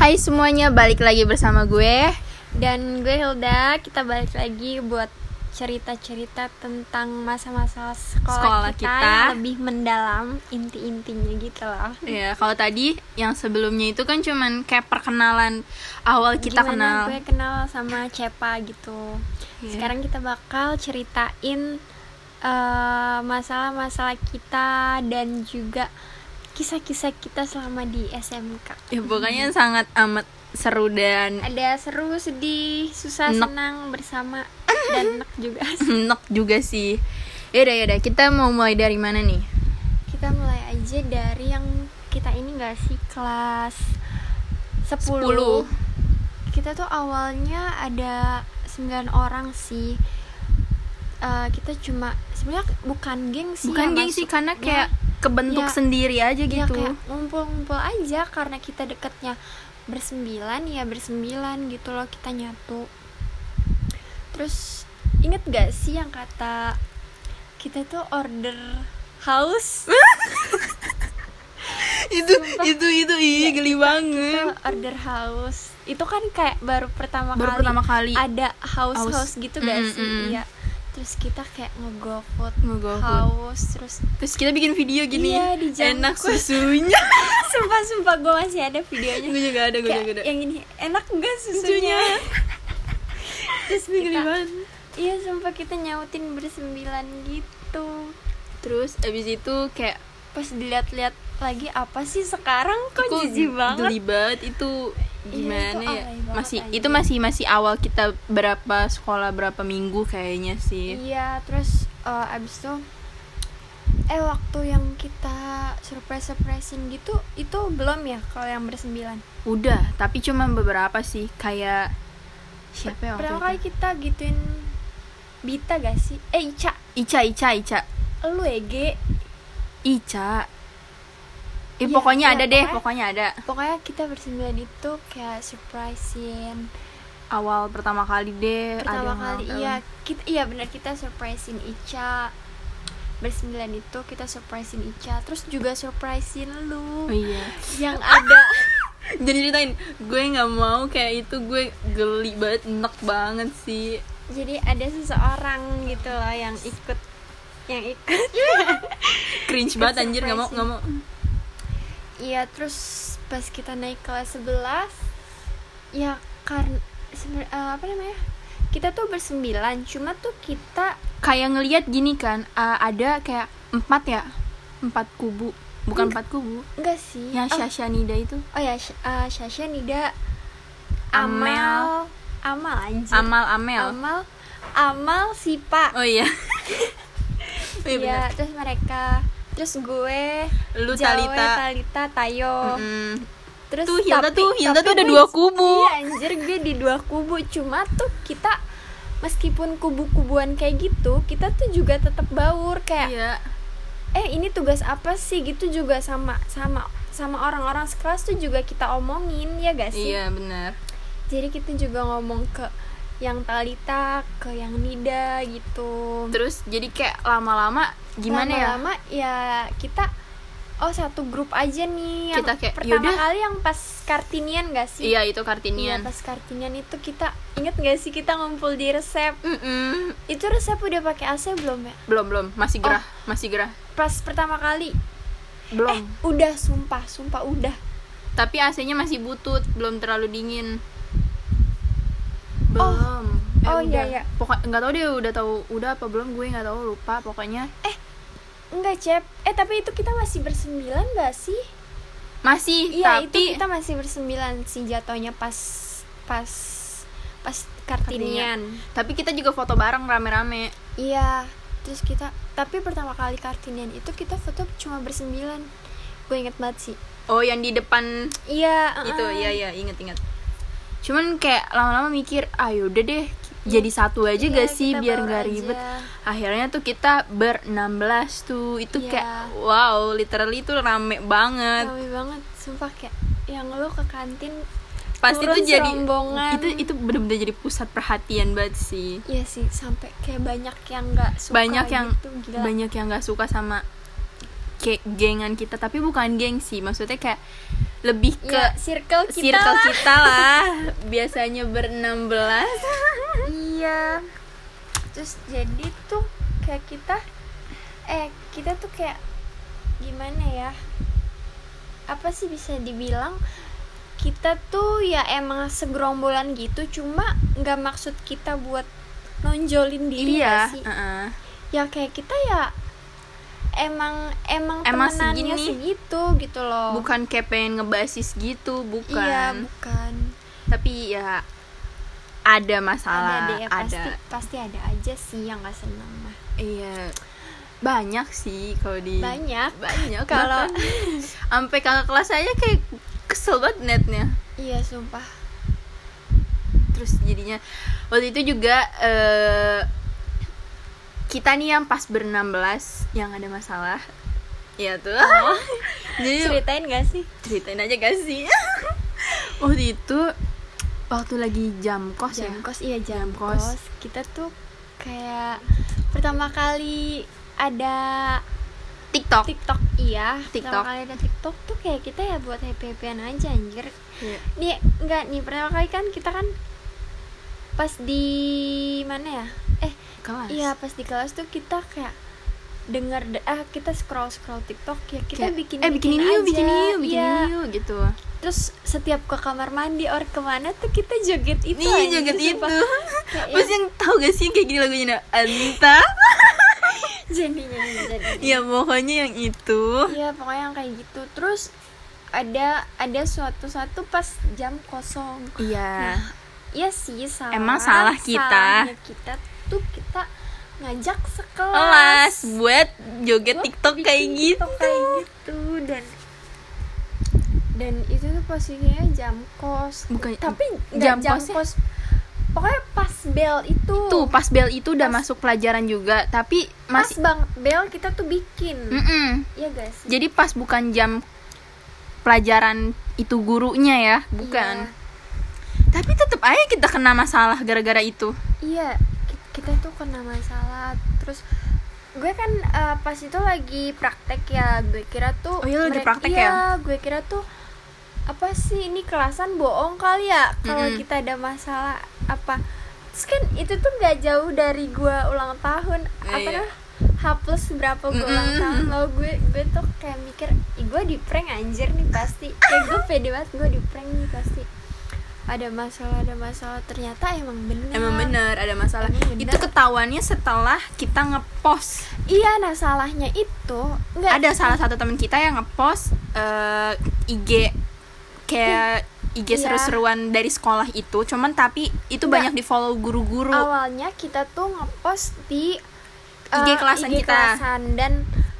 Hai semuanya, balik lagi bersama gue. Dan gue Hilda, kita balik lagi buat cerita-cerita tentang masa-masa sekolah, Sekolah kita, kita. yang lebih mendalam inti-intinya gitu loh. Ya, kalau tadi yang sebelumnya itu kan cuman kayak perkenalan awal kita Gimana kenal. gue kenal sama Cepa gitu. Iya. Sekarang kita bakal ceritain eh, masalah-masalah kita dan juga kisah-kisah kita selama di SMK. Ya, pokoknya sangat amat seru dan Ada seru, sedih, susah, Enak. senang bersama dan enak juga. enak juga sih. Yaudah, yaudah, kita mau mulai dari mana nih? Kita mulai aja dari yang kita ini gak sih kelas 10. Sepuluh. Kita tuh awalnya ada 9 orang sih. Eh, kita cuma sebenarnya bukan geng sih. Bukan geng sih, karena kayak kebentuk ya, sendiri aja Ya, gitu. kayak ngumpul-ngumpul aja karena kita deketnya bersembilan ya bersembilan gitu loh kita nyatu. Terus inget gak sih yang kata kita tuh order house itu, itu, itu, iya, geli banget. kita order house itu kan kayak baru pertama Baru kali pertama kali. ada house House. house gitu gak Mm, sih mm. Terus kita kayak nge-GoFood Nge-GoFood. house terus Terus kita bikin video gini. Iya, dijangkut. Enak susunya. sumpah sumpah gue masih ada videonya gue juga ada, gue juga ada. yang ini enak enggak susunya Susunya. terus kita iya sumpah kita nyautin bersembilan gitu Terus abis itu kayak pas dilihat-lihat lagi apa sih sekarang kok jijik banget geli banget itu gimana itu ya banget masih anjir. itu masih masih awal kita berapa sekolah berapa minggu kayaknya sih Iya, terus eh, abis itu eh waktu yang kita surprise surprisein gitu itu belum ya kalau yang bersembilan. udah tapi cuma beberapa sih kayak siapa ya Pertama waktu kali itu kita gituin Bita gak sih? Eh Ica, Ica Ica Ica lu Ege. Ica Ih, Iya, pokoknya iya, ada deh pokoknya- pokoknya ada. Pokoknya kita bersembilan itu kayak surprisein awal pertama kali deh pertama kali tahun. iya kita iya benar kita surprisein Ica. Bersembilan itu kita surprisein Ica terus juga surprisein lu. Oh, iya. Yang ada. Jadi ceritain gue nggak mau kayak itu gue geli banget enak banget sih. Jadi ada seseorang gitu loh yang ikut yang ikut. Cringe banget anjir nggak mau nggak mau iya terus pas kita naik kelas 11 ya karena seber- eh, apa namanya kita tuh bersembilan cuma tuh kita kayak ngelihat gini kan uh, ada kayak empat ya? Empat kubu bukan empat kubu? Enggak sih. Yang oh, Syasha Nida itu. Oh ya Sh- eh, Syasha Nida. Amel. Amal. Anjir. Amal Amel. Amal. Amal Sipa. Oh iya. Oh, iya benar. terus mereka terus gue lu Jawe, Talita. Talita Tayo. Mm-mm. terus Tuh, Hilda tapi- tuh- Hilda tapi tuh ada gue- dua kubu. iya anjir gue di dua kubu. Cuma tuh kita meskipun kubu-kubuan kayak gitu kita tuh juga tetap baur kayak iya. Eh ini tugas apa sih? Gitu juga sama sama sama orang-orang sekelas tuh juga kita omongin ya gak sih? Iya benar. Jadi kita juga ngomong ke yang Talita ke yang Nida gitu. Terus jadi kayak lama-lama gimana ya? Lama ya kita oh satu grup aja nih. Yang Kita kayak, pertama yaudah. kali yang pas kartinian gak sih? Iya itu Iya, kartinian pas kartinian itu kita inget gak sih kita ngumpul di resep? Mm-mm. itu resep udah pakai AC belum ya? Belum belum. Masih gerah Oh. masih gerah. Pas pertama kali? Belum. Eh udah sumpah sumpah udah. Tapi AC-nya masih butut belum terlalu dingin Oh. belum Eh, Oh, udah. iya, iya. pokok nggak tahu dia udah tahu udah apa belum gue nggak tahu lupa pokoknya enggak cep eh tapi itu kita masih bersembilan gak sih masih iya tapi itu kita masih bersembilan sih jatuhnya pas pas pas kartinian tapi kita juga foto bareng rame-rame Iya, terus kita tapi pertama kali kartinian itu kita foto cuma bersembilan. Gue inget banget sih. oh yang di depan Iya, itu uh-uh. iya iya inget-inget cuman kayak lama-lama mikir ah yaudah deh jadi satu aja Iya, gak sih biar nggak ribet akhirnya tuh kita ber 16 tuh itu Iya. kayak wow literally itu rame banget Rame banget, sumpah kayak yang lo ke kantin pasti tuh jadi serombongan. itu itu bener-bener jadi pusat perhatian banget sih Iya sih, sampai kayak banyak yang nggak suka banyak yang gitu, gila. banyak yang nggak suka sama kayak gengan kita tapi bukan geng sih. Maksudnya kayak lebih ke ya circle kita circle lah. kita lah. Biasanya berenam belas. Iya. Terus jadi tuh kayak kita eh kita tuh kayak gimana ya? Apa sih bisa dibilang? Kita tuh ya emang segerombolan gitu cuma nggak maksud kita buat nonjolin diri iya sih? heeh. ya kayak kita ya emang emang Emang temenannya segini. segitu gitu loh. Bukan kayak pengen ngebasis gitu bukan. Iya bukan. Tapi ya ada masalah ada deh pasti ada. pasti ada aja sih yang nggak senang mah. Iya. Banyak sih kalau di banyak. Banyak. Kalau- sampai kakak kelas saya kayak kesel banget netnya. Iya sumpah. Terus jadinya waktu itu juga eh, kita nih yang pas berenam belas yang ada masalah. Ya tuh. Jadi ceritain gak sih? Ceritain aja gak sih? Waktu itu waktu lagi jam kos jam ya. kos iya jam, Jam kos. kos. kita tuh kayak pertama kali ada TikTok. TikTok iya. TikTok. pertama kali ada TikTok tuh kayak kita ya buat happy happyan aja anjir. Iya. nih enggak nih pertama kali kan kita kan pas di mana ya kelas. Iya pas di kelas tuh kita kayak dengar ah kita scroll scroll TikTok ya kita Kayak, bikin eh bikin ini yuk bikin ini yuk bikin Iya. ini yuk gitu. Terus setiap ke kamar mandi or ke mana tuh kita joget itu Nih anjir, joget itu. Terus yang tahu gak sih kayak gini lagunya nah, Anta jadinya jadi Ya pokoknya yang itu. Iya pokoknya yang kayak gitu. Terus ada ada suatu satu pas jam kosong. Iya. Iya sih salah Emang salah kita. salahnya kita tuh kita ngajak sekelas. Kelas buat joget Buat TikTok kayak gitu. TikTok kayak gitu. Dan dan itu tuh posisinya jam kos. Bukan- tapi jam jam, kosnya- kos. Pokoknya pas bel itu. Tuh pas bel itu udah Pas- masuk pelajaran juga Tapi pas masih bang bel kita tuh bikin. Mm-mm. Iya guys Jadi pas bukan jam pelajaran itu gurunya ya? Bukan. Tapi tetap aja kita kena masalah gara-gara itu. Iya, kita tuh kena masalah. Terus gue kan eh, pas itu lagi praktek ya, gue kira tuh Oh iya, lagi praktek iya, ya? gue kira tuh apa sih ini kelasan bohong kali ya kalau Mm-mm. kita ada masalah apa. Terus kan itu tuh nggak jauh dari gue ulang tahun. Iya, apa iya. H plus berapa gue ulang Mm-mm. tahun Lalu gue gue tuh kayak mikir gue di prank anjir nih pasti Kayak gue pede banget gue di prank nih pasti Ada masalah ada masalah Ternyata emang bener Emang bener ada masalah Emang bener. Itu ketahuannya setelah kita ngepost Iya, nah salahnya itu enggak ada salah satu teman kita yang ngepost eh, IG kayak IG Iya. seru-seruan dari sekolah itu cuman tapi itu Enggak. banyak di follow guru-guru awalnya kita tuh ngepost di IG eh, kelasan IG kita. kelasan dan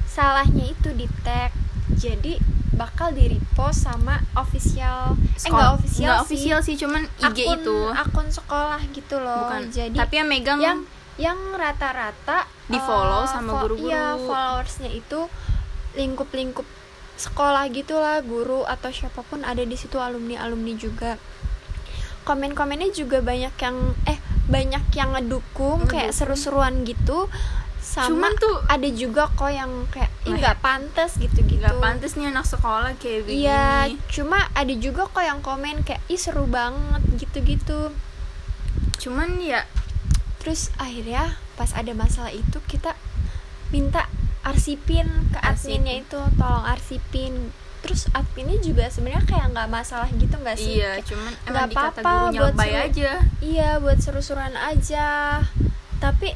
salahnya itu di tag. Jadi bakal di repost sama official eh enggak official nggak sih. official sih cuman IG akun, itu akun sekolah gitu loh. bukan Jadi tapi yang megang yang yang rata-rata Di-follow eh, sama fo- guru-guru. Iya, followersnya itu lingkup-lingkup sekolah gitulah, guru atau siapa pun ada di situ alumni-alumni juga. Komen-komennya juga banyak yang eh banyak yang ngedukung kayak Ngedukung. seru-seruan gitu. Sama Cuman tuh- ada juga kok yang kayak nggak pantas gitu-gitu. nggak pantas nih anak sekolah kayak begini Iya, cuma ada juga kok yang komen kayak ih seru banget gitu-gitu. cuman ya terus akhirnya pas ada masalah itu kita minta arsipin ke Arsipin. adminnya itu tolong arsipin terus adminnya juga sebenarnya kayak nggak masalah gitu nggak sih iya cuman nggak apa-apa buat seru- aja iya buat seru-seruan aja tapi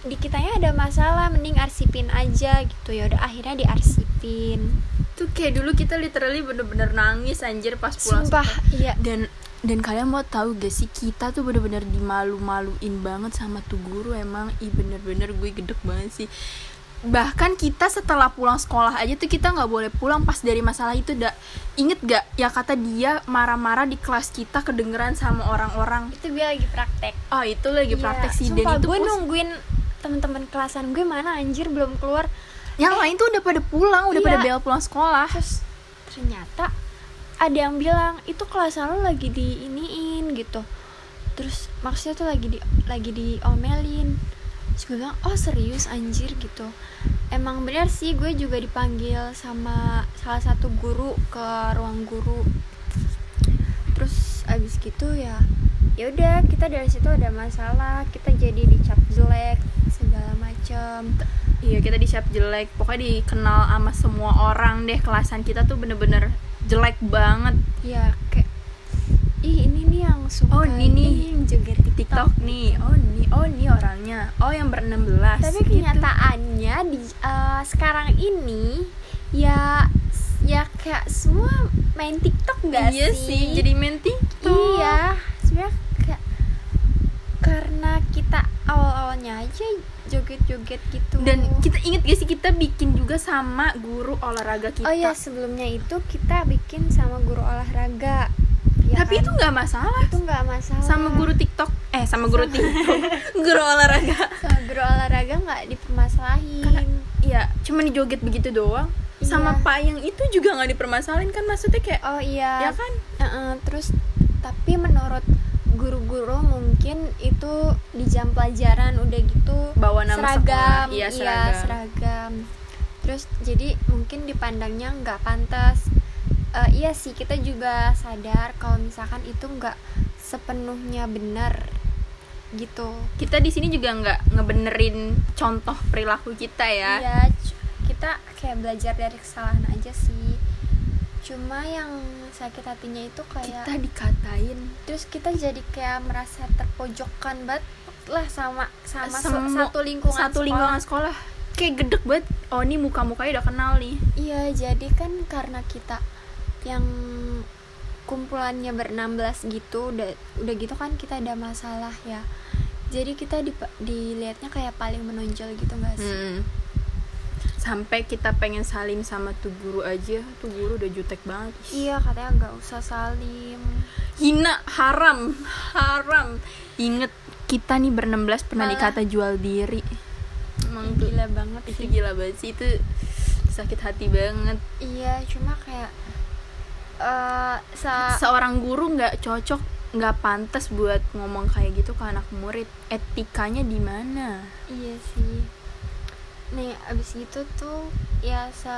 di kitanya ada masalah mending arsipin aja gitu. Ya udah akhirnya diarsipin. Tuh kayak dulu kita literally bener-bener nangis anjir pas pulang sumpah sekolah. iya. Dan dan kalian mau tahu gak sih kita tuh bener-bener dimalu-maluin banget sama tuh guru emang. Ih bener-bener gue gedek banget sih. Bahkan kita setelah pulang sekolah aja tuh kita nggak boleh pulang pas dari masalah itu dah inget gak ya kata dia marah-marah di kelas kita kedengeran sama orang-orang? Itu gue lagi praktek. Oh itu lagi Iya, praktek sih. Dan itu gue nungguin temen-temen kelasan gue mana anjir belum keluar. Yang lain tuh udah pada pulang udah Iya. pada bel pulang sekolah. Terus ternyata ada yang bilang itu kelas lo lagi di iniin gitu. Terus maksudnya tuh lagi di lagi diomelin. Terus gue bilang oh serius anjir gitu. Emang benar sih gue juga dipanggil sama salah satu guru ke ruang guru. Terus abis gitu ya ya udah kita dari situ ada masalah kita jadi dicap jelek segala macem. Iya kita di siap jelek. Pokoknya dikenal sama semua orang deh Kelasan kita tuh bener-bener jelek banget. Ya kayak ih ini nih yang suka Oh, ini nih. yang joget Di TikTok. Nih. Oh nih, oh nih orangnya. Oh yang ber-16 tapi gitu. kenyataannya di eh, sekarang ini ya ya kayak semua main TikTok gak Iya sih, jadi main TikTok. Iya karena kita awal-awalnya aja joget-joget gitu. Dan kita inget gak sih kita bikin juga sama guru olahraga kita? Oh iya sebelumnya itu kita bikin sama guru olahraga. Ya Tapi kan? itu nggak masalah. Itu nggak masalah. Sama guru TikTok. Eh sama guru TikTok. Guru olahraga. Sama guru olahraga nggak dipermasalahin. Karena Iya, cuma dijoget begitu doang. Sama Iya. Pak yang itu juga nggak dipermasalahin kan? Maksudnya kayak oh iya. Ya kan? Heeh, terus tapi menurut guru-guru mungkin itu di jam pelajaran udah gitu Bawa nama seragam sekolah. Iya, iya, seragam. seragam. Terus jadi mungkin dipandangnya nggak pantas. Eh, iya sih kita juga sadar kalau misalkan itu nggak sepenuhnya benar gitu. Kita di sini juga nggak ngebenerin contoh perilaku kita ya. Iya, kita kayak belajar dari kesalahan aja sih cuma yang sakit hatinya itu kayak kita dikatain. Terus kita jadi kayak merasa terpojokkan banget lah sama sama se- Semua- satu lingkungan satu sekolah. lingkungan sekolah. Kayak gedek banget. Oh ini muka mukanya udah kenal nih. Iya jadi kan karena kita yang kumpulannya ber-16 gitu udah udah gitu kan kita ada masalah ya. Jadi kita di, dilihatnya kayak paling menonjol gitu gak sih Hmm. Sampai kita pengen salim sama tuh guru aja tuh guru udah jutek banget. Iya katanya nggak usah salim. Hina haram haram. Inget kita nih ber-16 pernah Malah- dikata jual diri. Emang tuh gila banget itu sih. gila banget sih itu sakit hati banget. Iya cuma kayak eh sa seorang guru nggak cocok nggak pantas buat ngomong kayak gitu ke anak murid. Etikanya di mana? Iya sih. Nih, abis gitu tuh ya se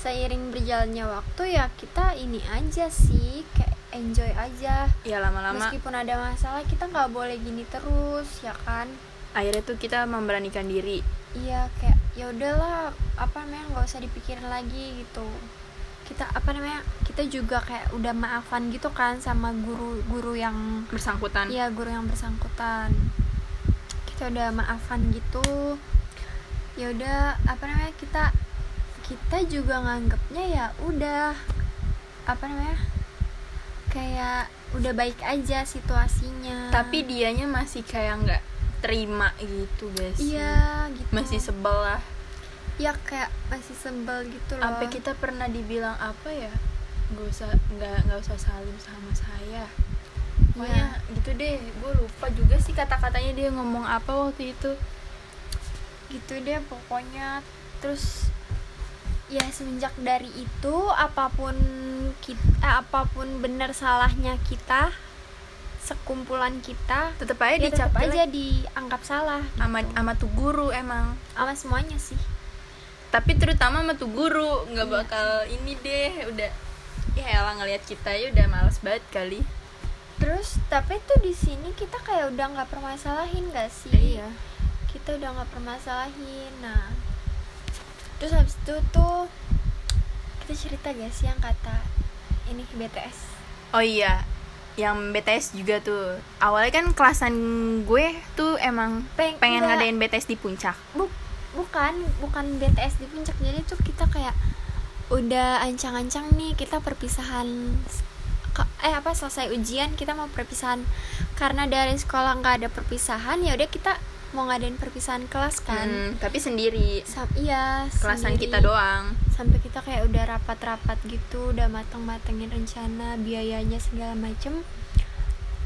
seiring berjalannya waktu ya kita ini aja sih kayak enjoy aja. ya lama-lama Meskipun ada masalah kita nggak boleh gini terus ya kan. akhirnya tuh kita memberanikan diri Iya kayak ya udahlah apa namanya nggak usah dipikirin lagi gitu. Kita apa namanya kita juga kayak udah maafan gitu kan sama guru-guru yang bersangkutan Iya guru yang bersangkutan kita udah maafan gitu ya udah apa namanya kita kita juga nganggapnya ya udah apa namanya kayak udah baik aja situasinya. Tapi dianya masih kayak nggak terima gitu guys. Iya gitu. Masih sebel lah. Ya kayak masih sebel gitu loh. Sampai kita pernah dibilang apa ya nggak usah nggak nggak usah salim sama saya. Pokoknya gitu deh gue lupa juga sih kata-katanya dia ngomong apa waktu itu gitu deh pokoknya. Terus ya semenjak dari itu apa pun kita apa pun benar salahnya kita sekumpulan kita tetep aja ya dicap tetap aja dianggap salah sama gitu. sama tuh guru emang. Sama semuanya sih. Tapi terutama sama tuh guru nggak Iya. bakal ini deh udah ya elah ngelihat kita ya udah males banget kali. Terus tapi tuh di sini kita kayak udah nggak permasalahin gak sih? Iya kita udah nggak permasalahin. Nah terus habis itu tuh kita cerita sih yang kata ini BTS oh iya yang BTS juga tuh. Awalnya kan kelasan gue tuh emang Peng- pengen enggak. ngadain BTS di puncak. Bu- bukan bukan BTS di puncak. Jadi tuh kita kayak udah ancang-ancang nih kita perpisahan eh apa selesai ujian kita mau perpisahan. Karena dari sekolah nggak ada perpisahan ya udah kita mau ngadain perpisahan kelas kan? Hmm, tapi sendiri. Sam- iya kelasan sendiri. kita doang. Sampai kita kayak udah rapat-rapat gitu udah mateng-matengin rencana biayanya segala macem.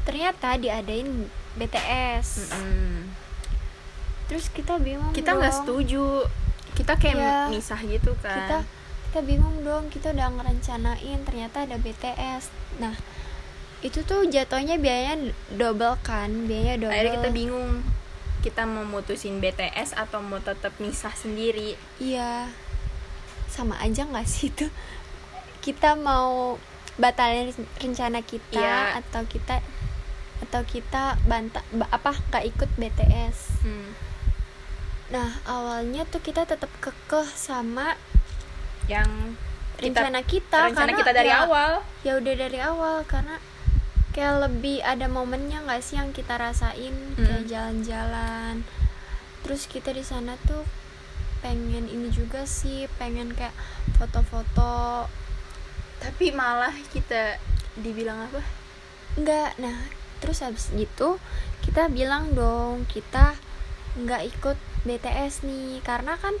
Ternyata diadain BTS Mm-mm. terus kita bingung kita nggak setuju. Kita kayak Iya. misah gitu kan. kita kita bingung dong kita udah ngerencanain ternyata ada BTS nah itu tuh jatuhnya biayanya double kan biayanya double akhirnya kita bingung kita mau mutusin BTS atau mau tetap misah sendiri? Iya. Sama aja gak sih itu? Kita mau batalin rencana kita Iya. Atau kita Atau kita bantah ba- Apa gak ikut BTS hmm. Nah awalnya tuh kita tetap kekeh sama yang kita, rencana kita rencana karena kita dari ya- awal. ya udah dari awal karena kayak lebih ada momennya nggak sih yang kita rasain? Kayak Mm. jalan-jalan. Terus kita di sana tuh pengen ini juga sih pengen kayak foto-foto. Tapi malah kita dibilang apa? Nggak nah terus habis gitu kita bilang dong kita nggak ikut BTS nih karena kan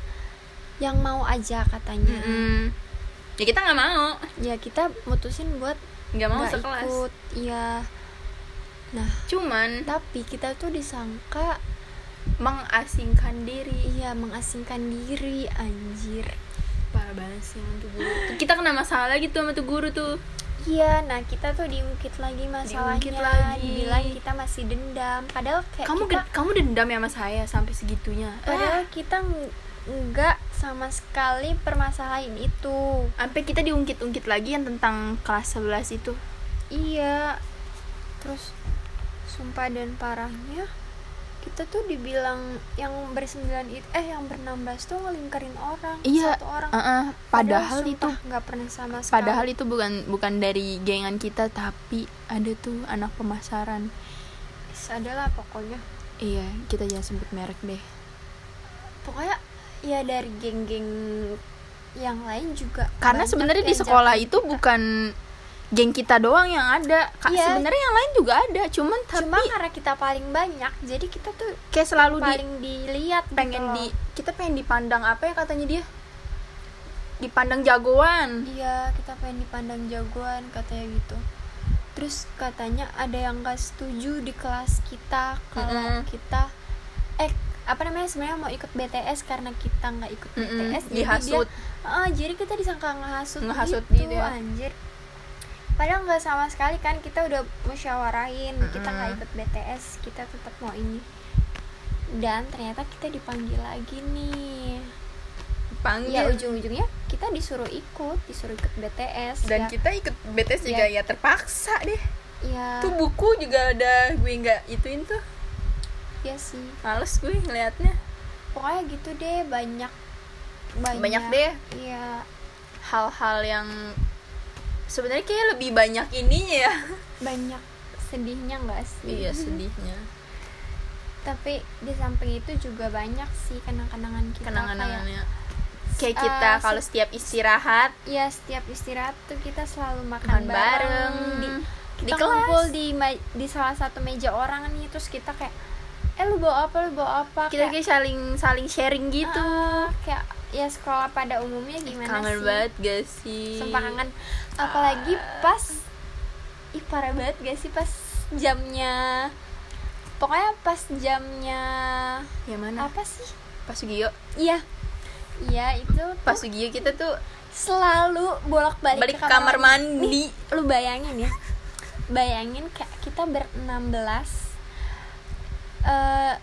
yang mau aja katanya. Mm-mm. ya kita nggak mau. Ya kita mutusin buat nggak mau nggak sekelas. ikut iya. Nah cuman tapi kita tuh disangka mengasingkan diri. Iya mengasingkan diri anjir. Parah banget sih tuh guru kita kena masalah gitu sama tuh guru tuh. Iya nah kita tuh diungkit lagi masalahnya. Diungkit lagi. dibilang kita masih dendam. Padahal kayak kamu kita kamu dendam ya sama saya sampai segitunya. Padahal Ah, kita nggak sama sekali permasalahan itu. Sampai kita diungkit-ungkit lagi yang tentang kelas 11 itu. Iya. Terus sumpah dan parahnya kita tuh dibilang yang bersembilan itu eh yang bernam belas tuh ngelingkarin orang Iya, satu orang. uh-uh. padahal itu sumpah nggak pernah sama sekali. padahal itu bukan bukan dari gengan kita tapi ada tuh anak pemasaran. Adalah pokoknya. Iya kita jangan sebut merek deh. Pokoknya ya dari geng-geng yang lain juga karena sebenarnya di sekolah itu bukan geng kita doang yang ada Kak, Iya. sebenarnya yang lain juga ada cuman tapi cuma karena kita paling banyak jadi kita tuh kayak selalu di paling dilihat gitu pengen loh. di kita pengen dipandang apa ya katanya dia dipandang jagoan iya kita pengen dipandang jagoan katanya gitu terus katanya ada yang gak setuju di kelas kita kalau Mm-mm. kita eh apa namanya sebenarnya mau ikut BTS karena kita nggak ikut Mm-mm, BTS jadi dihasut. dia ah, jadi kita disangka ngehasut Ngehasut gitu, gitu ya. anjir. Padahal nggak sama sekali kan kita udah musyawarahin kita nggak ikut BTS kita tetap mau ini. Dan ternyata kita dipanggil lagi nih. Panggil ya ujung-ujungnya kita disuruh ikut disuruh ikut BTS dan ya, kita ikut BTS juga Ya. ya terpaksa deh. Ya. Tuh buku juga ada gue nggak ituin tuh ya sih. Males gue ngelihatnya pokoknya gitu deh banyak banyak, Banyak deh. iya. Hal-hal yang sebenarnya kayak lebih banyak ininya ya. Banyak sedihnya nggak sih? Iya sedihnya. Tapi di samping itu juga banyak sih kenang-kenangan kita kenangan-kenangannya kayak kayak kita eh, kalau setiap istirahat. Ya setiap istirahat tuh kita selalu makan makan, bareng. di di kita kelas. ngumpul di di salah satu meja orang nih terus kita kayak eh lu bawa apa lu bawa apa? Kita kayak saling saling sharing gitu. Ah, kayak ya sekolah pada umumnya gimana kangen sih? banget gak sih? Sumpah kangen. Apalagi pas ih parah banget gak sih pas jamnya? Pokoknya pas jamnya yang mana? apa sih? Pas Sugio. Iya. Iya itu pas Sugio kita tuh selalu bolak balik balik ke kamar mandi. Lu bayangin ya. Bayangin kayak kita berenam belas eh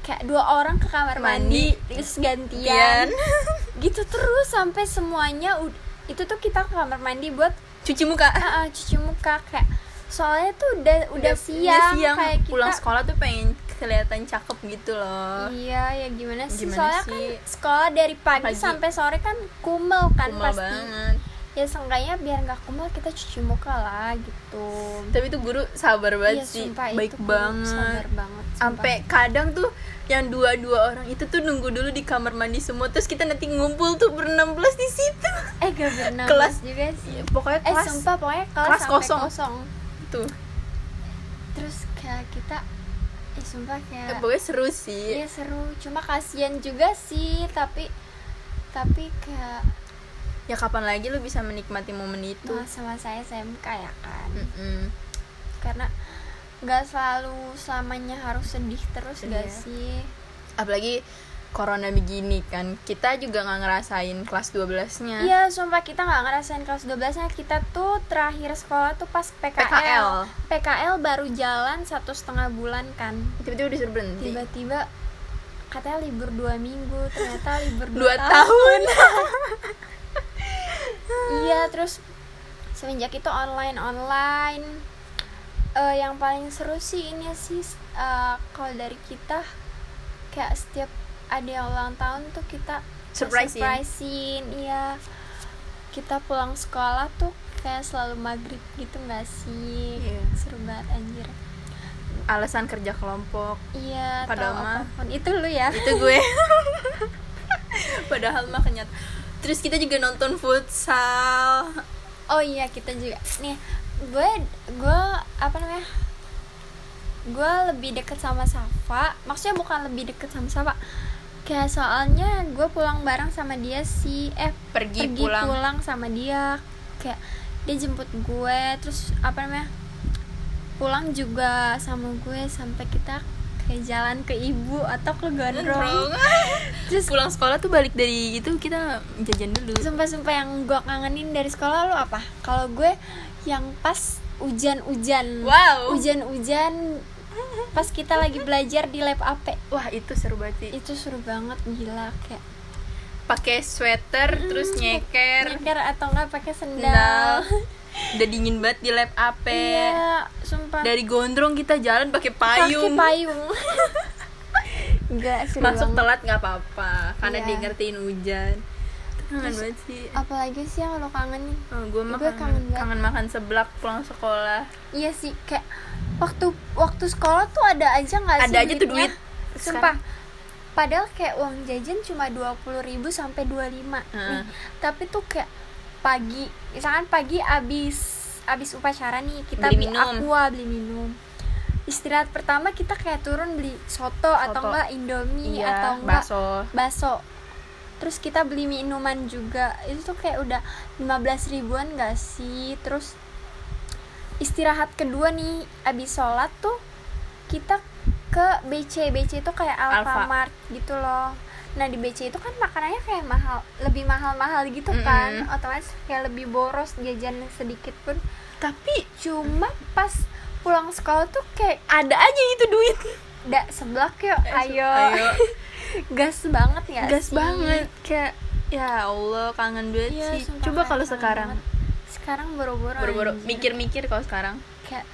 kayak dua orang ke kamar mandi, Mandi. terus gantian. Gitu terus sampai semuanya itu tuh kita ke kamar mandi buat cuci muka. Ah, ah, cuci muka kayak soalnya tuh udah udah, siang, kayak kita pulang sekolah tuh pengen kelihatan cakep gitu loh. Iya ya gimana sih? Gimana soalnya sih? kan sekolah dari pagi, Pagi. sampai sore kan kumel kan Kumel pasti. banget ya seenggaknya biar nggak kumel kita cuci muka lah gitu. Tapi tuh guru sabar banget Iya, sih. sumpah, baik itu banget sabar banget. sampai kadang tuh yang dua-dua orang itu tuh nunggu dulu di kamar mandi semua terus kita nanti ngumpul tuh berenam belas di situ. Eh gak berenam kelas juga sih. Ya, pokoknya eh kelas sumpah pokoknya kelas, kelas kosong. kosong. tuh. Terus kayak kita eh sumpah ya, kayak pokoknya seru sih. Iya seru, cuma kasihan juga sih, tapi tapi kayak ya kapan lagi lu bisa menikmati momen itu masa-masa SMK ya kan, Mm-mm. karena nggak selalu selamanya harus sedih terus Iya. gak sih? apalagi corona begini kan kita juga nggak ngerasain kelas 12 nya Iya, sumpah kita nggak ngerasain kelas 12 nya kita tuh terakhir sekolah tuh pas PKL. PKL. PKL baru jalan satu setengah bulan kan, tiba-tiba disuruh berhenti tiba-tiba katanya libur dua minggu ternyata libur dua tahun iya terus semenjak itu online online. Eh, yang paling seru sih ini sih eh, kalau dari kita kayak setiap ada yang ulang tahun tuh kita Surprisein. surprisein iya. Kita pulang sekolah tuh kayak selalu maghrib gitu nggak sih? Iya. seru banget anjir. Alasan kerja kelompok. Iya Padahal mah- itu lu ya. Itu gue. Padahal mah kenyat terus kita juga nonton futsal. Oh iya kita juga. Nih gue gue apa namanya? Gue lebih deket sama Safa. Maksudnya bukan lebih deket sama Safa. Kayak soalnya gue pulang bareng sama dia sih. Eh pergi, pergi pulang, pulang sama dia. Kayak dia jemput gue. Terus apa namanya? Pulang juga sama gue sampai kita kayak jalan ke ibu atau ke gondrong. Terus pulang sekolah tuh balik dari itu kita jajan dulu. Sumpah-sumpah yang gue kangenin dari sekolah lu apa? Kalau gue yang pas hujan-hujan. Wow. hujan-hujan. Pas kita lagi belajar di lab AP wah itu seru banget sih. Itu seru banget gila kayak pakai sweater terus nyeker. Nyeker atau enggak pakai sendal. Sendal udah dingin banget di lab AP iya sumpah. Dari gondrong kita jalan pakai pakai payung. Payung enggak masuk banget. telat nggak apa-apa karena Iya. dia ngertiin hujan. Kangen Terus, banget sih. apalagi sih yang lo oh, gue mah Gue kangen, kangen banget. kangen makan seblak pulang sekolah. Iya sih kayak waktu waktu sekolah tuh ada aja nggak sih Ada aja tuh duit. sumpah. Padahal kayak uang jajan cuma dua puluh ribu sampai 25 nih Heeh. tapi tuh kayak pagi misalkan pagi abis abis upacara nih kita Beli beli, minum. aqua beli minum istirahat pertama kita kayak turun beli soto, atau Soto. enggak indomie iya atau enggak bakso bakso terus kita beli minuman juga itu tuh kayak udah 15 ribuan gak sih terus istirahat kedua nih abis sholat tuh kita ke BC BC itu kayak Alfa. Alfamart gitu loh nah di BC itu kan makanannya kayak mahal lebih mahal-mahal gitu kan Mm-mm. otomatis kayak lebih boros jajan sedikit pun tapi cuma pas pulang sekolah tuh kayak ada aja itu duit da seblak yuk Eh, ayo, ayo. gas banget ya gas sih? banget kayak ya Allah kangen banget Iya, sih coba kalau sekarang banget. sekarang boro-boro mikir-mikir kalau sekarang kayak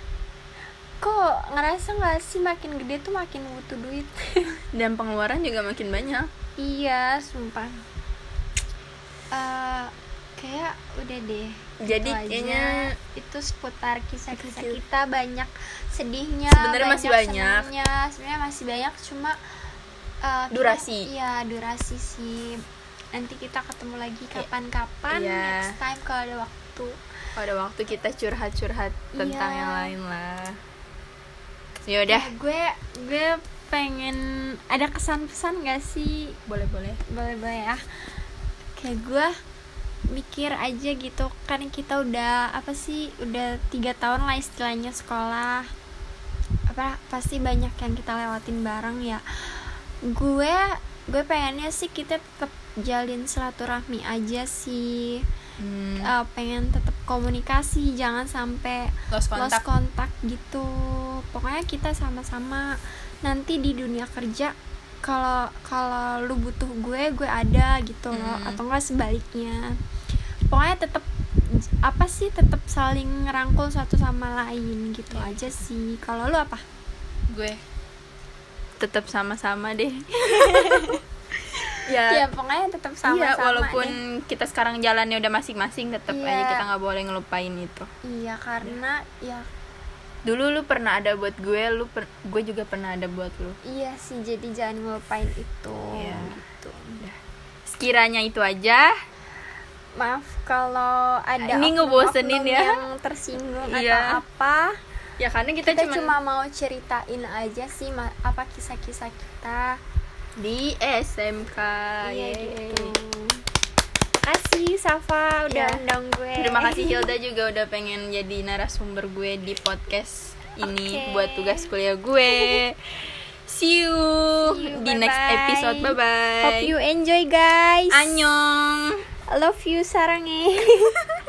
kok ngerasa nggak sih makin gede tuh makin butuh duit dan pengeluaran juga makin banyak iya sumpah Eh, kayak udah deh Jadi Itu aja. kayaknya itu seputar kisah-kisah Kisah. kita banyak sedihnya Sebenarnya masih banyak. sebenarnya masih banyak cuma kita- Durasi. iya durasi sih nanti kita ketemu lagi kapan-kapan Iya. next time kalau ada waktu pada waktu kita curhat-curhat tentang Iya. yang lain lah ya udah. Ya, gue gue pengen ada kesan-pesan gak sih? Boleh boleh. Boleh boleh ya. Kayak gue mikir aja gitu kan kita udah apa sih udah tiga tahun lah istilahnya sekolah. Apa pasti banyak yang kita lewatin bareng ya. Gue gue pengennya sih kita tetap jalin silaturahmi aja sih. Hmm, Eh, pengen tetap komunikasi jangan sampai lost lost kontak kontak gitu. Pokoknya kita sama-sama. Nanti di dunia kerja kalau kalau lu butuh gue gue ada gitu loh. Hmm. atau enggak sebaliknya. Pokoknya tetap apa sih tetap saling ngerangkul satu sama lain gitu Iya. aja sih. Kalau lu apa? Gue. Tetap sama-sama deh ya ya pokoknya tetap iya sama-sama walaupun deh. kita sekarang jalannya udah masing-masing tetap Iya. aja kita nggak boleh ngelupain itu iya karena ya dulu lu pernah ada buat gue lu per- gue juga pernah ada buat lu iya sih jadi jangan ngelupain itu Iya. gitu sekiranya itu aja maaf kalau ada Ini ngebosenin ya. yang tersinggung Iya. atau apa ya karena kita, kita, cuman cuma mau ceritain aja sih apa kisah-kisah kita di SMK iya yeay. gitu kasih Safa udah Iya. undang gue Terima kasih Hilda juga udah pengen jadi narasumber gue di podcast ini Oke. buat tugas kuliah gue. See you, See you, di next bye-bye. episode. Bye bye. hope you enjoy guys Annyeong. love you sarangnya